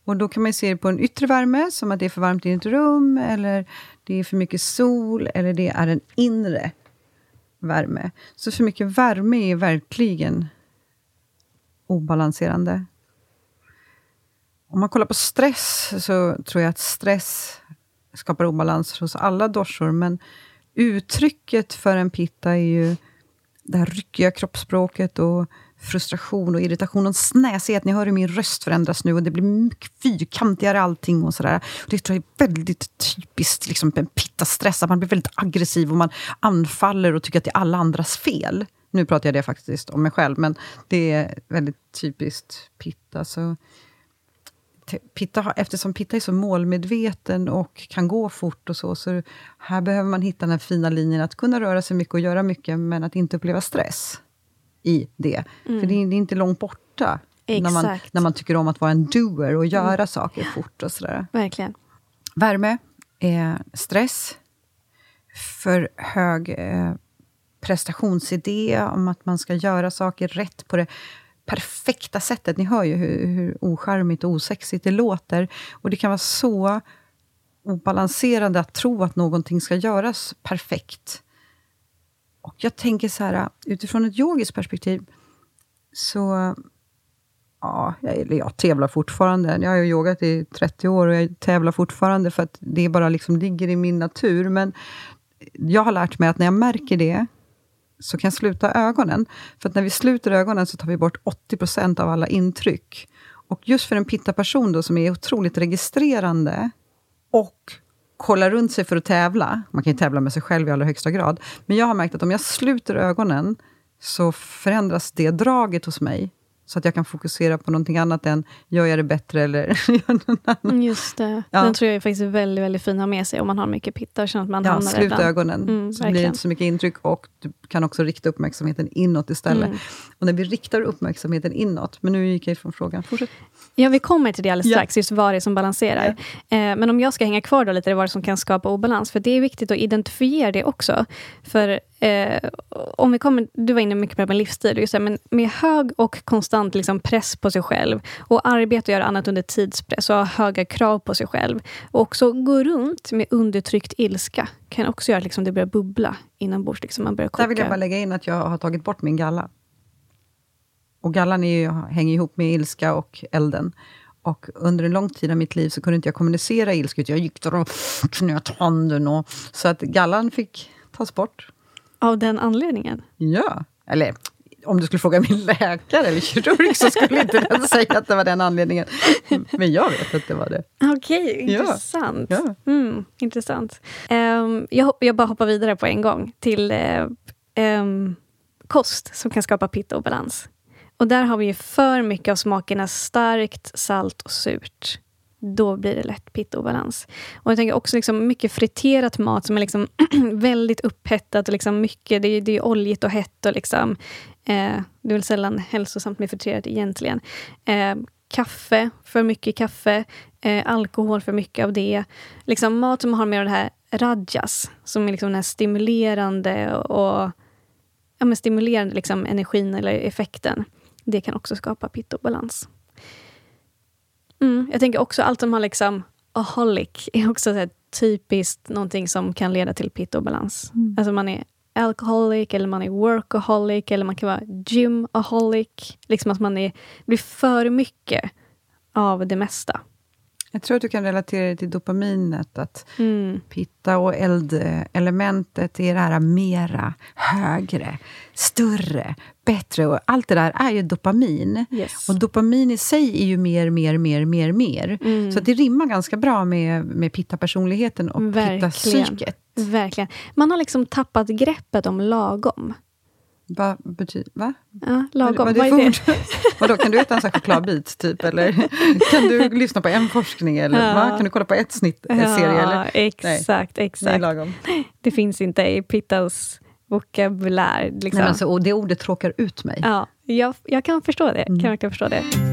Och då kan man se det på en yttre värme, som att det är för varmt i ett rum, eller det är för mycket sol, eller det är en inre värme. Så för mycket värme är verkligen obalanserande. Om man kollar på stress, så tror jag att stress skapar obalans hos alla dorsor, men uttrycket för en pitta är ju det här ryckiga kroppsspråket och frustration och irritation och snäsighet. Ni hör hur min röst förändras nu och det blir mycket fyrkantigare allting och sådär. Det tror jag är väldigt typiskt liksom, en pittastress, att man blir väldigt aggressiv och man anfaller och tycker att det är alla andras fel. Nu pratar jag det faktiskt om mig själv, men det är väldigt typiskt pitta. Så Pitta, eftersom Pitta är så målmedveten och kan gå fort och så, så här behöver man hitta den fina linjen att kunna röra sig mycket och göra mycket, men att inte uppleva stress i det. Mm. För det är, det är, inte långt borta, när man, när man tycker om att vara en doer och göra mm. saker fort och sådär. Verkligen. Värme, eh, stress, för hög eh, prestationsidé om att man ska göra saker rätt på det perfekta sättet. Ni hör ju hur, hur ocharmigt och osexigt det låter. Och det kan vara så obalanserande att tro att någonting ska göras perfekt. Och jag tänker så här, utifrån ett yogiskt perspektiv, så... Ja, jag, jag tävlar fortfarande. Jag har ju yogat i 30 år och jag tävlar fortfarande för att det bara liksom ligger i min natur. Men jag har lärt mig att när jag märker det, så kan jag sluta ögonen. För att när vi sluter ögonen så tar vi bort 80% av alla intryck. Och just för en pitta-person då, som är otroligt registrerande och kollar runt sig för att tävla, man kan ju tävla med sig själv i allra högsta grad, men jag har märkt att om jag sluter ögonen så förändras det draget hos mig så att jag kan fokusera på någonting annat än, gör jag det bättre eller gör. Mm, just det. Ja. Den tror jag är faktiskt väldigt, väldigt fin att ha med sig om man har mycket pitta känner att man ja, slut ögonen, mm, så verkligen. blir det inte så mycket intryck och du kan också rikta uppmärksamheten inåt istället. Mm. Och när vi riktar uppmärksamheten inåt, men nu gick jag ifrån frågan, fortsätt. Ja, vi kommer till det alldeles ja. strax, just vad det är som balanserar. Ja. Eh, men om jag ska hänga kvar då lite, vad det som kan skapa obalans, för det är viktigt att identifiera det också. För eh, om vi kommer, du var inne mycket på det med livsstil, just det, men med hög och konstant liksom press på sig själv och arbeta och göra annat under tidspress och ha höga krav på sig själv. Och också gå runt med undertryckt ilska kan också göra att liksom det börjar bubbla inombords. Liksom man börjar koka. Där vill jag bara lägga in att jag har tagit bort min galla. Och gallan är ju, hänger ihop med ilska och elden. Och under en lång tid av mitt liv så kunde inte jag kommunicera ilska, jag gick där och knöt handen. Och, så att gallan fick tas bort. Av den anledningen? Ja. Eller om du skulle fråga min läkare eller kirurg så skulle inte den säga att det var den anledningen. Men jag vet att det var det. Okej, okay, intressant. Ja. Mm, intressant. Um, jag, jag bara hoppar vidare på en gång till uh, um, kost som kan skapa pitta och balans. Och där har vi ju för mycket av smakerna starkt, salt och surt. Då blir det lätt pittobalans. Och jag tänker också liksom mycket friterat mat som är liksom väldigt upphettat. Och liksom mycket, det, är, det är oljigt och hett. Och liksom, eh, det är väl sällan hälsosamt med friterat egentligen. Eh, kaffe, för mycket kaffe. Eh, alkohol, för mycket av det. Liksom mat som har mer av det här rajas, som är liksom den här stimulerande och ja, men stimulerande liksom energin eller effekten. Det kan också skapa pittobalans. Mm, jag tänker också allt som har liksom aholic är också så typiskt någonting som kan leda till pittobalans. Mm. Alltså man är alcoholic, eller man är workaholic, eller man kan vara gymaholic. Liksom att man är, blir för mycket av det mesta. Jag tror att du kan relatera det till dopaminet, att mm. pitta och eldelementet är det här mera, högre, större, bättre. Och allt det där är ju dopamin. Yes. Och dopamin i sig är ju mer, mer, mer, mer, mer. Mm. Så det rimmar ganska bra med, med pitta-personligheten och pitta-psyket. Verkligen. Man har liksom tappat greppet om lagom. Vad betyder... Va? Ja, lagom. Vad, vad, vad är det? Vadå, kan du äta en chokladbit, typ? Eller kan du lyssna på en forskning? Eller ja. va? Kan du kolla på ett snitt, ja, serie? Eller? Exakt, Nej. exakt. lagom. Det finns inte i Pittas vokabulär. Liksom. Nej, alltså, och det ordet tråkar ut mig. Ja, jag, jag kan förstå det. Mm. Kan verkligen förstå det.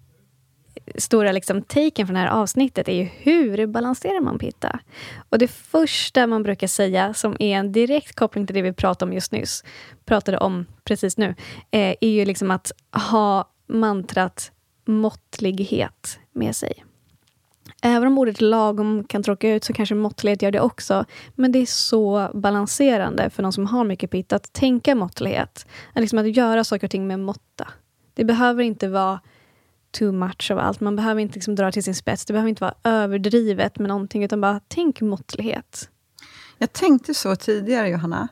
stora liksom taken från det här avsnittet är ju hur balanserar man pitta? Och det första man brukar säga, som är en direkt koppling till det vi pratade om just nyss, pratade om precis nu, eh, är ju liksom att ha mantrat måttlighet med sig. Även om ordet lagom kan tråka ut så kanske måttlighet gör det också. Men det är så balanserande för någon som har mycket pitta att tänka måttlighet. Att, liksom att göra saker och ting med måtta. Det behöver inte vara too much av allt. Man behöver inte liksom dra till sin spets. Det behöver inte vara överdrivet med någonting, utan bara tänk måttlighet. Jag tänkte så tidigare, Johanna.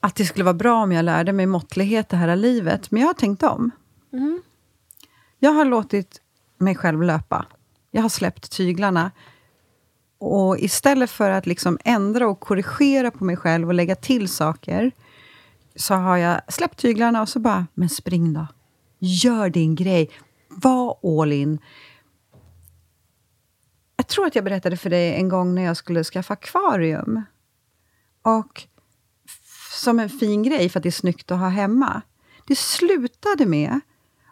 Att det skulle vara bra om jag lärde mig måttlighet det här livet. Men jag har tänkt om. Mm. Jag har låtit mig själv löpa. Jag har släppt tyglarna. Och istället för att liksom ändra och korrigera på mig själv och lägga till saker, så har jag släppt tyglarna och så bara, men spring då. Gör din grej. Var all in. Jag tror att jag berättade för dig en gång när jag skulle skaffa akvarium. Och som en fin grej för att det är snyggt att ha hemma. Det slutade med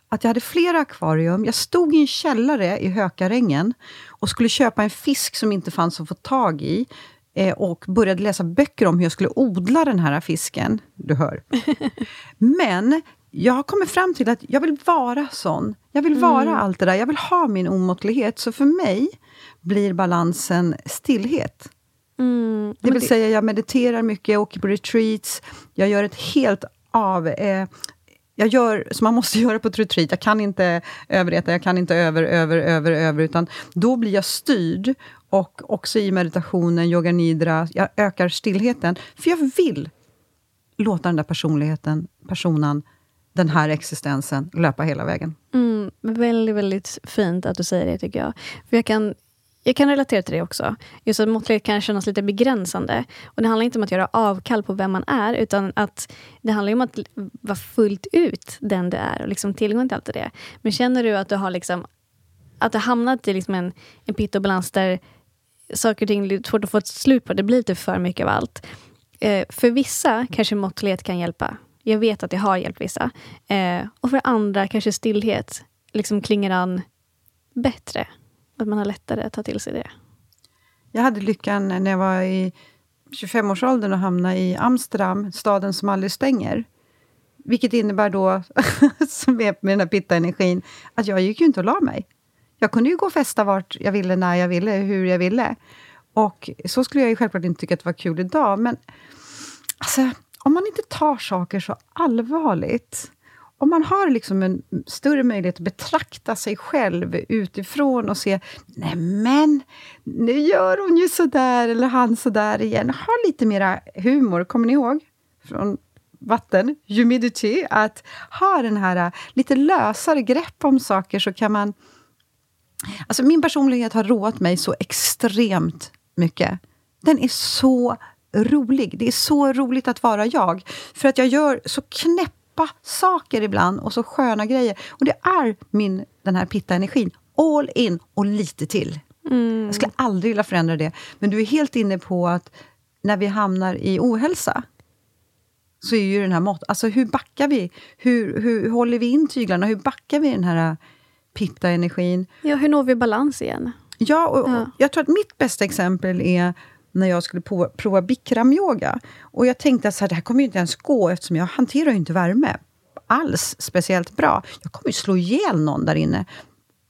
att jag hade flera akvarium. Jag stod i en källare i Hökarängen och skulle köpa en fisk som inte fanns att få tag i eh, och började läsa böcker om hur jag skulle odla den här fisken. Du hör. Men jag har kommit fram till att jag vill vara sån. Jag vill vara Mm. allt det där. Jag vill ha min omåttlighet. Så för mig blir balansen stillhet. Mm. Det vill säga, jag mediterar mycket, jag åker på retreats, jag gör ett helt av... Eh, jag gör som man måste göra på ett retreat. Jag kan inte överäta, jag kan inte över, över, över, över, utan då blir jag styrd. Och också i meditationen, yoga nidra, jag ökar stillheten. För jag vill låta den där personligheten, personen, den här existensen löpa hela vägen. Mm, väldigt, väldigt fint att du säger det, tycker jag. För jag kan, jag kan relatera till det också. Just att måttlighet kan kännas lite begränsande. Och Det handlar inte om att göra avkall på vem man är, utan att det handlar om att vara fullt ut den du är och liksom tillgång till allt det. Men känner du att du har liksom, att du hamnat i liksom en, en pitt och balans där saker och ting är svårt att få ett slut på, det blir lite för mycket av allt. Eh, för vissa kanske måttlighet kan hjälpa. Jag vet att det har hjälpt vissa. Eh, och för andra kanske stillhet liksom klingar an bättre. Att man har lättare att ta till sig det. Jag hade lyckan när jag var i 25-årsåldern att hamna i Amsterdam, staden som aldrig stänger. Vilket innebär då, som är med den här pitta-energin, att jag gick ju inte och la mig. Jag kunde ju gå och festa vart jag ville, när jag ville, hur jag ville. Och så skulle jag ju självklart inte tycka att det var kul idag, men alltså, om man inte tar saker så allvarligt, om man har liksom en större möjlighet att betrakta sig själv utifrån och se, nej men, nu gör hon ju sådär, eller han sådär igen. Ha lite mera humor, kommer ni ihåg? Från vatten, humidity, att ha den här äh, lite lösare grepp om saker så kan man... Alltså min personlighet har roat mig så extremt mycket. Den är så rolig. Det är så roligt att vara jag. För att jag gör så knäppa saker ibland och så sköna grejer. Och det är min, den här pitta-energin. All in och lite till. Jag skulle aldrig vilja förändra det. Men du är helt inne på att när vi hamnar i ohälsa, så är ju den här mått... Alltså hur backar vi? Hur, hur håller vi in tyglarna? Hur backar vi den här pitta-energin? Ja, hur når vi balans igen? Ja, och, Ja. jag tror att mitt bästa exempel är när jag skulle prova, prova bikramyoga. Och jag tänkte att det här kommer ju inte ens gå eftersom jag hanterar ju inte värme alls speciellt bra. Jag kommer ju slå ihjäl någon där inne.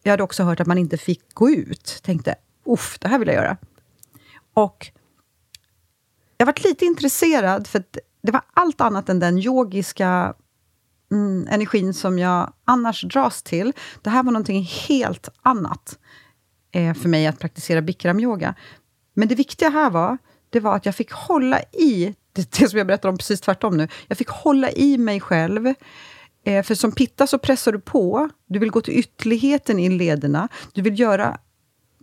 Jag hade också hört att man inte fick gå ut. Tänkte, uff, det här vill jag göra. Och jag varit lite intresserad, för det var allt annat än den yogiska mm, energin som jag annars dras till. Det här var någonting helt annat eh, för mig att praktisera bikramyoga. Men det viktiga här var, det var att jag fick hålla i, det, det som jag berättar om precis tvärtom nu, jag fick hålla i mig själv. Eh, för som pitta så pressar du på, du vill gå till ytterligheten i lederna, du vill göra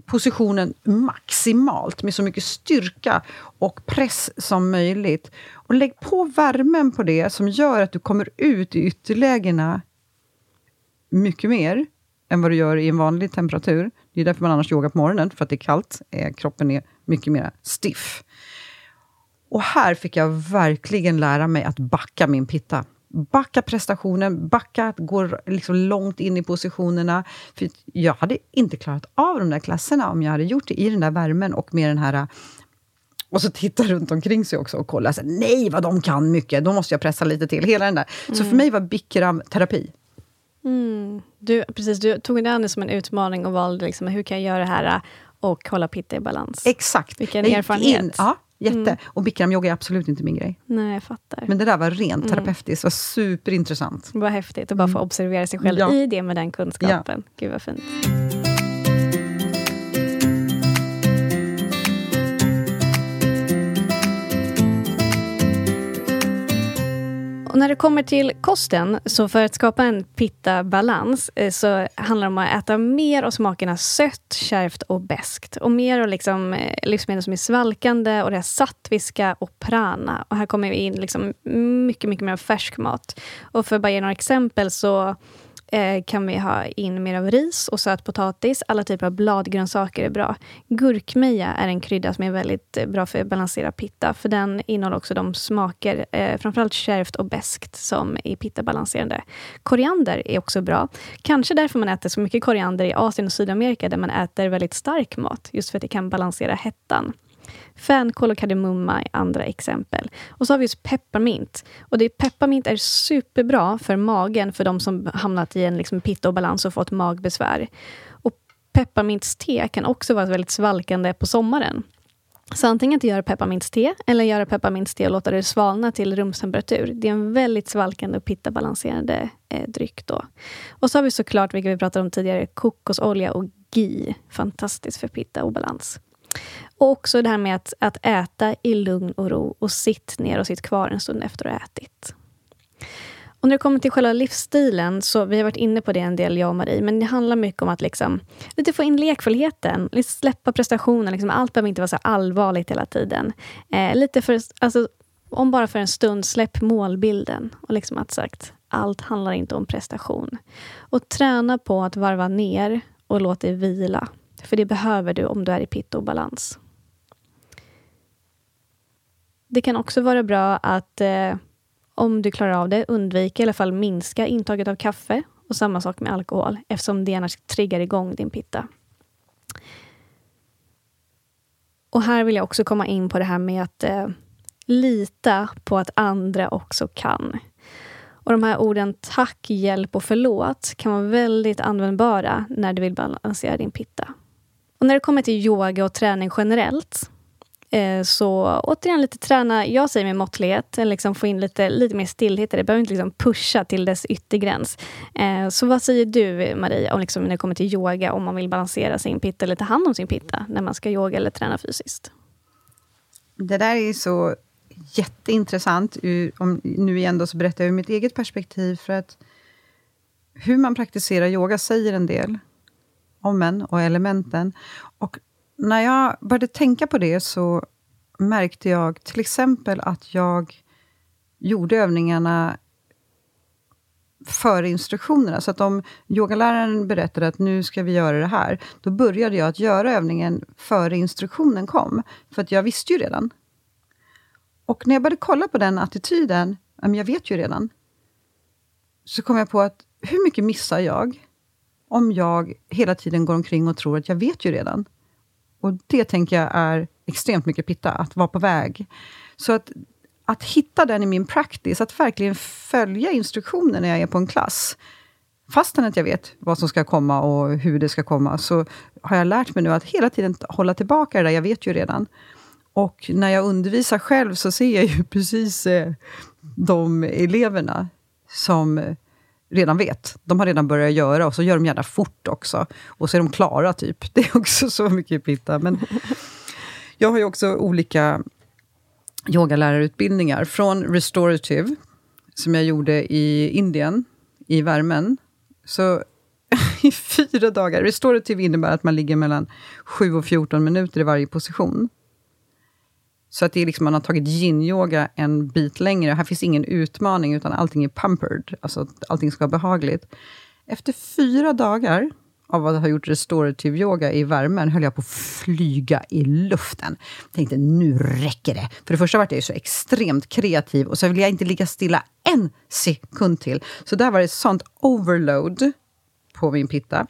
positionen maximalt med så mycket styrka och press som möjligt. Och lägg på värmen på det som gör att du kommer ut i ytterlägena mycket mer än vad du gör i en vanlig temperatur. Det är därför man annars yogar på morgonen, för att det är kallt. Eh, kroppen är mycket mer stiff. Och här fick jag verkligen lära mig att backa min pitta. Backa prestationen, backa att gå liksom långt in i positionerna. För jag hade inte klarat av de där klasserna om jag hade gjort det i den där värmen och med den här och så titta runt omkring sig också och kolla. Så, Nej, vad de kan mycket! Då måste jag pressa lite till. Hela den där. Så för mig var bikram terapi. Mm. Du, precis, du tog det an det som en utmaning och valde liksom, hur kan jag göra det här och hålla pitta i balans. Exakt. Vilken Jag erfarenhet. In, ja, jätte. Mm. Och bikramyoga är absolut inte min grej. Nej, jag fattar. Men det där var rent terapeutiskt. Det var superintressant. Vad häftigt att bara få observera sig själv Ja. i det med den kunskapen. Gud vad fint. Och när det kommer till kosten, så för att skapa en pitta-balans eh, så handlar det om att äta mer av smakerna sött, kärvt och beskt. Och mer av liksom, eh, livsmedel som är svalkande och det är sattviska och prana. Och här kommer vi in liksom mycket, mycket mer färsk mat. Och för att bara ge några exempel så eh, kan vi ha in mer av ris och sötpotatis. Alla typer av bladgrönsaker är bra. Gurkmeja är en krydda som är väldigt eh, bra för att balansera pitta. För den innehåller också de smaker, eh, framförallt kärvt och beskt, som är pittabalanserande. Koriander är också bra. Kanske därför man äter så mycket koriander i Asien och Sydamerika, där man äter väldigt stark mat. Just för att det kan balansera hettan. Fänkål och kardemumma är andra exempel. Och så har vi just pepparmint. Och det, pepparmint är superbra för magen, för de som hamnat i en liksom pitta-obalans och fått magbesvär. Och pepparmintste kan också vara väldigt svalkande på sommaren. Så antingen att göra pepparmintste, eller göra pepparmintste och låta det svalna till rumstemperatur. Det är en väldigt svalkande och pittabalanserande eh, dryck. Då. Och så har vi såklart, vilket vi pratade om tidigare, kokosolja och ghee. Fantastiskt för pitta och balans. Och också det här med att, att äta i lugn och ro och sitt ner och sitt kvar en stund efter att ha ätit. Och när det kommer till själva livsstilen, så vi har varit inne på det en del, jag och Marie, men det handlar mycket om att liksom, lite få in lekfullheten, lite släppa prestationen. Liksom, allt behöver inte vara så allvarligt hela tiden. Eh, lite för, alltså, om bara för en stund, släpp målbilden. Och liksom att sagt, allt handlar inte om prestation. Och träna på att varva ner och låt dig vila. För det behöver du om du är i pitta och balans. Det kan också vara bra att eh, om du klarar av det, undvika i alla fall minska intaget av kaffe och samma sak med alkohol eftersom det annars triggar igång din pitta. Och här vill jag också komma in på det här med att eh, lita på att andra också kan. Och de här orden tack, hjälp och förlåt kan vara väldigt användbara när du vill balansera din pitta. Och när det kommer till yoga och träning generellt eh, så återigen lite träna, jag säger med måttlighet, liksom få in lite, lite mer stillhet i det. behöver inte liksom pusha till dess yttergräns. Eh, så vad säger du Marie, om liksom när det kommer till yoga, om man vill balansera sin pitta eller ta hand om sin pitta när man ska yoga eller träna fysiskt? Det där är så jätteintressant. Om, nu igen då så berättar jag ur mitt eget perspektiv. För att hur man praktiserar yoga säger en del om och elementen. Och när jag började tänka på det så märkte jag till exempel att jag gjorde övningarna före instruktionerna. Så att om yogaläraren berättade att nu ska vi göra det här, då började jag att göra övningen före instruktionen kom. För att jag visste ju redan. Och när jag började kolla på den attityden, jag vet ju redan, så kom jag på att hur mycket missar jag om jag hela tiden går omkring och tror att jag vet ju redan. Och det tänker jag är extremt mycket pitta, att vara på väg. Så att, att hitta den i min practice, att verkligen följa instruktioner när jag är på en klass. Fastän att jag vet vad som ska komma och hur det ska komma, så har jag lärt mig nu att hela tiden hålla tillbaka det där, jag vet ju redan. Och när jag undervisar själv så ser jag ju precis eh, de eleverna som eh, redan vet. De har redan börjat göra och så gör de gärna fort också. Och så är de klara, typ. Det är också så mycket pitta. Men jag har ju också olika yogalärarutbildningar. Från restorative, som jag gjorde i Indien, i värmen. Så i fyra dagar. Restorative innebär att man ligger mellan 7 och 14 minuter i varje position. Så att det är liksom, man har tagit yin-yoga en bit längre. Här finns ingen utmaning, utan allting är pampered. Alltså allting ska vara behagligt. Efter fyra dagar av att ha gjort restorative yoga i värmen höll jag på att flyga i luften. Tänkte, nu räcker det. För det första var jag så extremt kreativ och så ville jag inte ligga stilla en sekund till. Så där var det sånt overload på min pitta.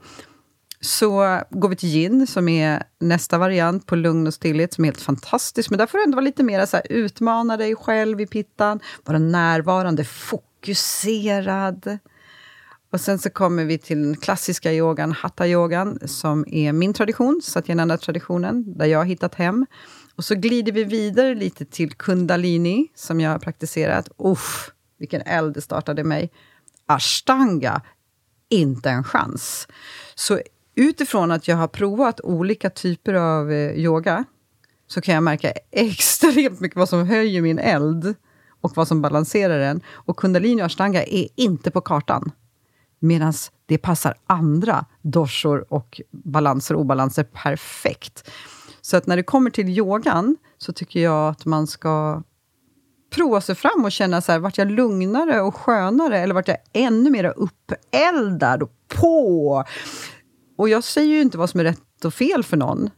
Så går vi till gin, som är nästa variant på lugn och stillhet, som är helt fantastisk. Men där får du ändå vara lite mer så här, utmana dig själv i pittan, vara närvarande, fokuserad. Och sen så kommer vi till den klassiska yogan, hatta-yogan, som är min tradition, Satyananda-traditionen, där jag har hittat hem. Och så glider vi vidare lite till kundalini, som jag har praktiserat. Uff, vilken eld det startade mig. Ashtanga, inte en chans. Så utifrån att jag har provat olika typer av eh, yoga, så kan jag märka extremt mycket vad som höjer min eld och vad som balanserar den. Och kundalini och ashtanga är inte på kartan. Medan det passar andra doshor och balanser och obalanser perfekt. Så att när det kommer till yogan, så tycker jag att man ska prova sig fram och känna så här, vart jag lugnare och skönare, eller vart jag ännu mer uppeldad och på? Och jag säger ju inte vad som är rätt och fel för någon.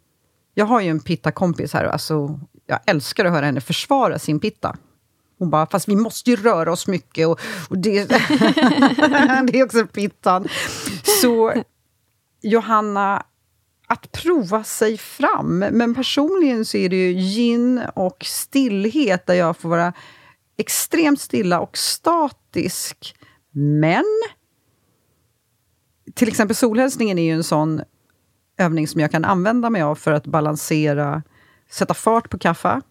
Jag har ju en pitta-kompis här, alltså, jag älskar att höra henne försvara sin pitta. Hon bara, fast vi måste ju röra oss mycket och, och det, det är också pittan. Så Johanna, att prova sig fram. Men personligen så är det ju gin och stillhet där jag får vara extremt stilla och statisk. Men till exempel solhälsningen är ju en sån övning som jag kan använda mig av för att balansera, sätta fart på kaffa,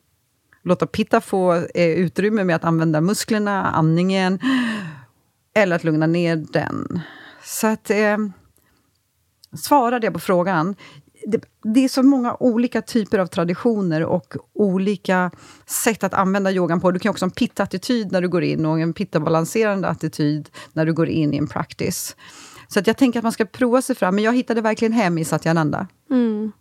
låta pitta få eh, utrymme med att använda musklerna, andningen, eller att lugna ner den. Så att... Eh, svarade jag på frågan. Det, det, är så många olika typer av traditioner och olika sätt att använda yogan på. Du kan också ha en pitta-attityd när du går in och en pitta-balanserande attityd när du går in i en practice. Så att jag tänker att man ska prova sig fram, men jag hittade verkligen hem i Satyananda. Mm.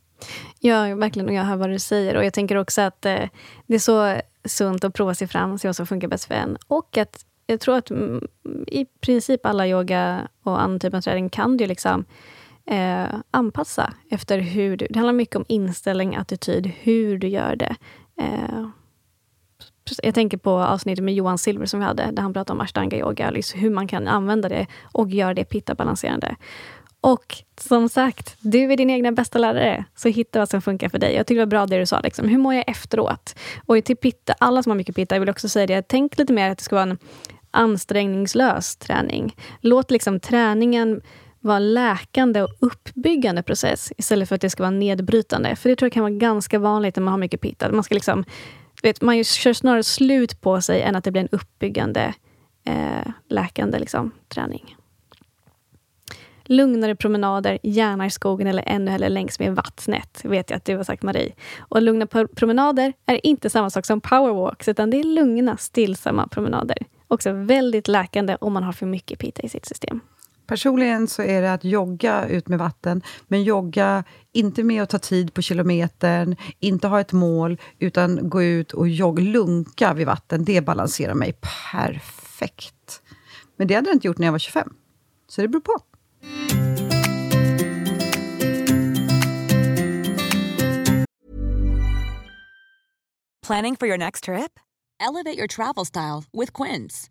Ja, verkligen. Och jag hör vad du säger. Och jag tänker också att eh, det är så sunt att prova sig fram, se vad som funkar bäst för en. Och att jag tror att mm, i princip alla yoga och annan typ av träning kan du liksom eh, anpassa efter hur du... Det handlar mycket om inställning, attityd, hur du gör det. Eh, jag tänker på avsnittet med Johan Silver som vi hade, där han pratade om ashtanga yoga, liksom hur man kan använda det och göra det pitta-balanserande. Och som sagt, du är din egna bästa lärare, så hitta vad som funkar för dig. Jag tycker det var bra det du sa, liksom. hur mår jag efteråt? Och till pitta, alla som har mycket pitta, jag vill också säga det, tänk lite mer att det ska vara en ansträngningslös träning. Låt liksom träningen vara en läkande och uppbyggande process istället för att det ska vara nedbrytande. För det tror jag kan vara ganska vanligt när man har mycket pitta. Man ska liksom vet, man kör snarare slut på sig än att det blir en uppbyggande, eh, läkande liksom, träning. Lugnare promenader, gärna i skogen eller ännu hellre längs med vattnet, vet jag att du har sagt Marie. Och lugna promenader är inte samma sak som powerwalks, utan det är lugna, stillsamma promenader. Också väldigt läkande om man har för mycket pita i sitt system. Personligen så är det att jogga ut med vatten, men jogga inte med att ta tid på kilometern, inte ha ett mål, utan gå ut och jogga, lunka vid vatten. Det balanserar mig perfekt. Men det hade jag inte gjort när jag var 25, så det beror på. Planning for your next trip? Elevate your travel style with Quince.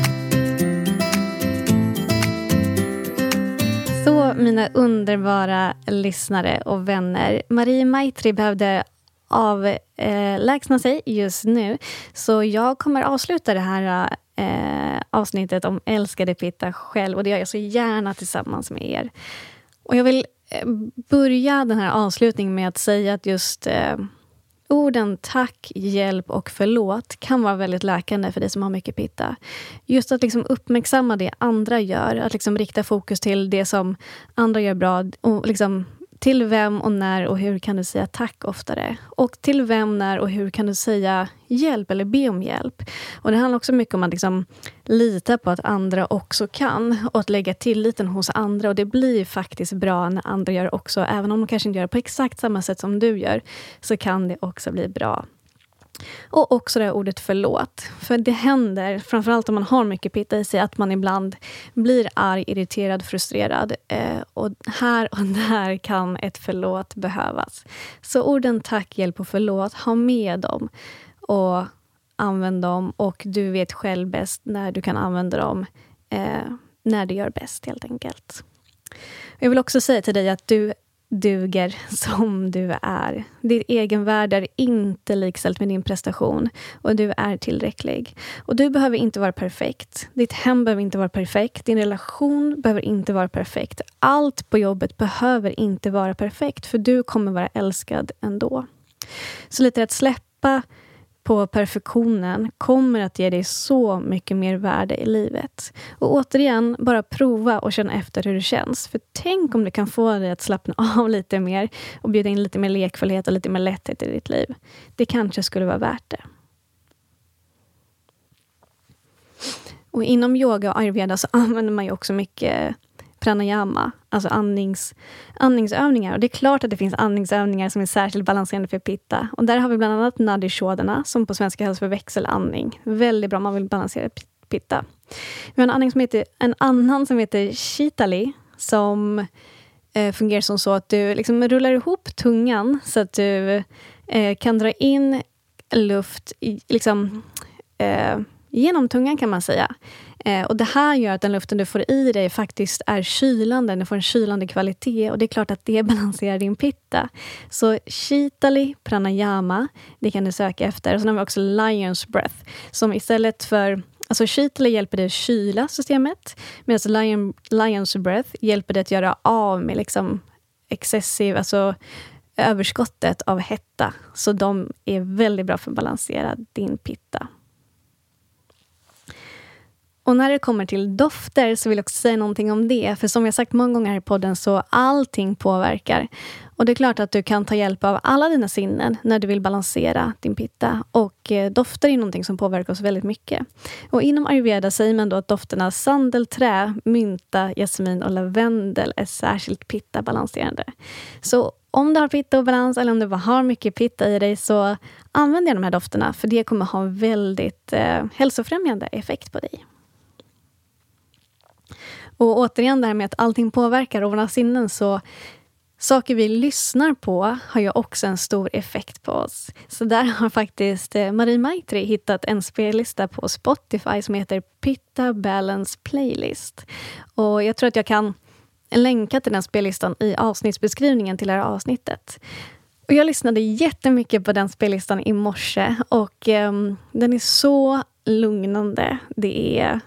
Mm. Mina underbara lyssnare och vänner. Marie Maitri behövde avlägsna sig just nu. Så jag kommer avsluta det här eh, avsnittet om älskade Pitta själv. Och det gör jag så gärna tillsammans med er. Och jag vill eh, börja den här avslutningen med att säga att just eh, orden tack, hjälp och förlåt kan vara väldigt läkande för dig som har mycket pitta. Just att liksom uppmärksamma det andra gör, att liksom rikta fokus till det som andra gör bra och liksom till vem och när och hur kan du säga tack oftare? Och till vem, när och hur kan du säga hjälp eller be om hjälp? Och Det handlar också mycket om att liksom lita på att andra också kan och att lägga tilliten hos andra. Och Det blir faktiskt bra när andra gör också. Även om de kanske inte gör det på exakt samma sätt som du gör, så kan det också bli bra. Och också det här ordet förlåt. För det händer, framförallt om man har mycket pitta i sig, att man ibland blir arg, irriterad, frustrerad. Eh, och här och där kan ett förlåt behövas. Så orden tack, hjälp och förlåt, ha med dem. Och använd dem. Och du vet själv bäst när du kan använda dem. Eh, när det gör bäst, helt enkelt. Jag vill också säga till dig att du duger som du är. Ditt egenvärde är inte likställt med din prestation och du är tillräcklig. Och Du behöver inte vara perfekt. Ditt hem behöver inte vara perfekt. Din relation behöver inte vara perfekt. Allt på jobbet behöver inte vara perfekt, för du kommer vara älskad ändå. Så lite att släppa på perfektionen kommer att ge dig så mycket mer värde i livet. Och återigen, bara prova och känna efter hur det känns. För tänk om det kan få dig att slappna av lite mer och bjuda in lite mer lekfullhet och lite mer lätthet i ditt liv. Det kanske skulle vara värt det. Och inom yoga och ayurveda så använder man ju också mycket pranayama, alltså andnings, andningsövningar. Och det är klart att det finns andningsövningar som är särskilt balanserande för pitta. Och där har vi bland annat nadi shodhana, som på svenska kallas för växelandning. Väldigt bra om man vill balansera pitta. Vi har en, andning som heter, en annan som heter shitali, som eh, fungerar som så att du liksom rullar ihop tungan så att du eh, kan dra in luft i, liksom, eh, genom tungan, kan man säga. Eh, och Det här gör att den luften du får i dig faktiskt är kylande, den får en kylande kvalitet och det är klart att det balanserar din pitta. Så Shitali pranayama, det kan du söka efter. Och sen har vi också Lions breath, som istället för Alltså Shitali hjälper dig att kyla systemet, medan Lion, Lions breath hjälper dig att göra av med liksom excessiv, alltså överskottet av hetta. Så de är väldigt bra för att balansera din pitta. Och när det kommer till dofter så vill jag också säga någonting om det. För som jag sagt många gånger här i podden så allting påverkar. Och det är klart att du kan ta hjälp av alla dina sinnen när du vill balansera din pitta. Och eh, dofter är någonting som påverkar oss väldigt mycket. Och inom ayurveda säger man då att dofterna sandelträ, mynta, jasmin och lavendel är särskilt pitta-balanserande. Så om du har pitta och balans eller om du bara har mycket pitta i dig så använd de här dofterna för det kommer ha väldigt eh, hälsofrämjande effekt på dig. Och återigen det här med att allting påverkar och våra sinnen. så Saker vi lyssnar på har ju också en stor effekt på oss. Så där har faktiskt eh, Marie Maitri hittat en spellista på Spotify som heter Pitta Balance Playlist. Och jag tror att jag kan länka till den spellistan i avsnittsbeskrivningen till det här avsnittet. Och jag lyssnade jättemycket på den spellistan i morse och um, den är så lugnande. Det är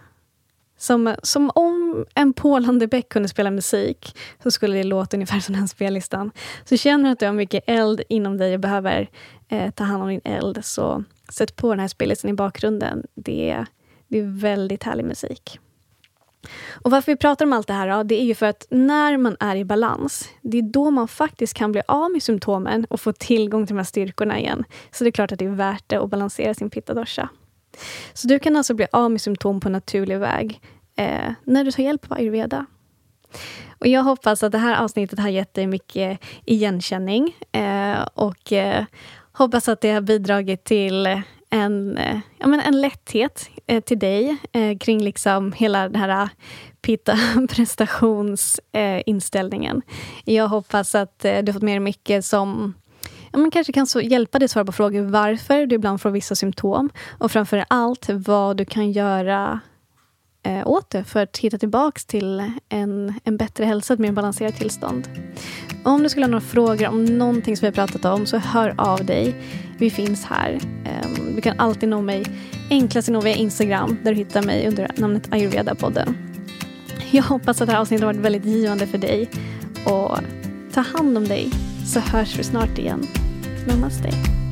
som, som om en porlande bäck kunde spela musik, så skulle det låta ungefär som den spellistan. Så känner du att du har mycket eld inom dig och behöver eh, ta hand om din eld, så sätt på den här spellistan i bakgrunden. Det är, det är väldigt härlig musik. Och Varför vi pratar om allt det här då, det är ju för att när man är i balans, det är då man faktiskt kan bli av med symptomen och få tillgång till de här styrkorna igen. Så det är klart att det är värt det att balansera sin pitta dosha. Så du kan alltså bli av med symptom på naturlig väg eh, när du tar hjälp av ayurveda. Och jag hoppas att det här avsnittet har gett dig mycket igenkänning eh, och eh, hoppas att det har bidragit till en, eh, ja, men en lätthet eh, till dig eh, kring liksom hela den här pitta prestationsinställningen. Eh, jag hoppas att eh, du har fått med dig mycket som ja, men kanske kan så hjälpa dig svara på frågor varför du ibland får vissa symptom och framför allt vad du kan göra eh, åt det för att hitta tillbaka till en, en bättre hälsa, ett mer balanserat tillstånd. Om du skulle ha några frågor om någonting som vi har pratat om så hör av dig. Vi finns här. Ehm, du kan alltid nå mig. Enklast är via Instagram där du hittar mig under namnet Ayurveda-podden. Jag hoppas att det här avsnittet har varit väldigt givande för dig. Och ta hand om dig så hörs vi snart igen. Namaste.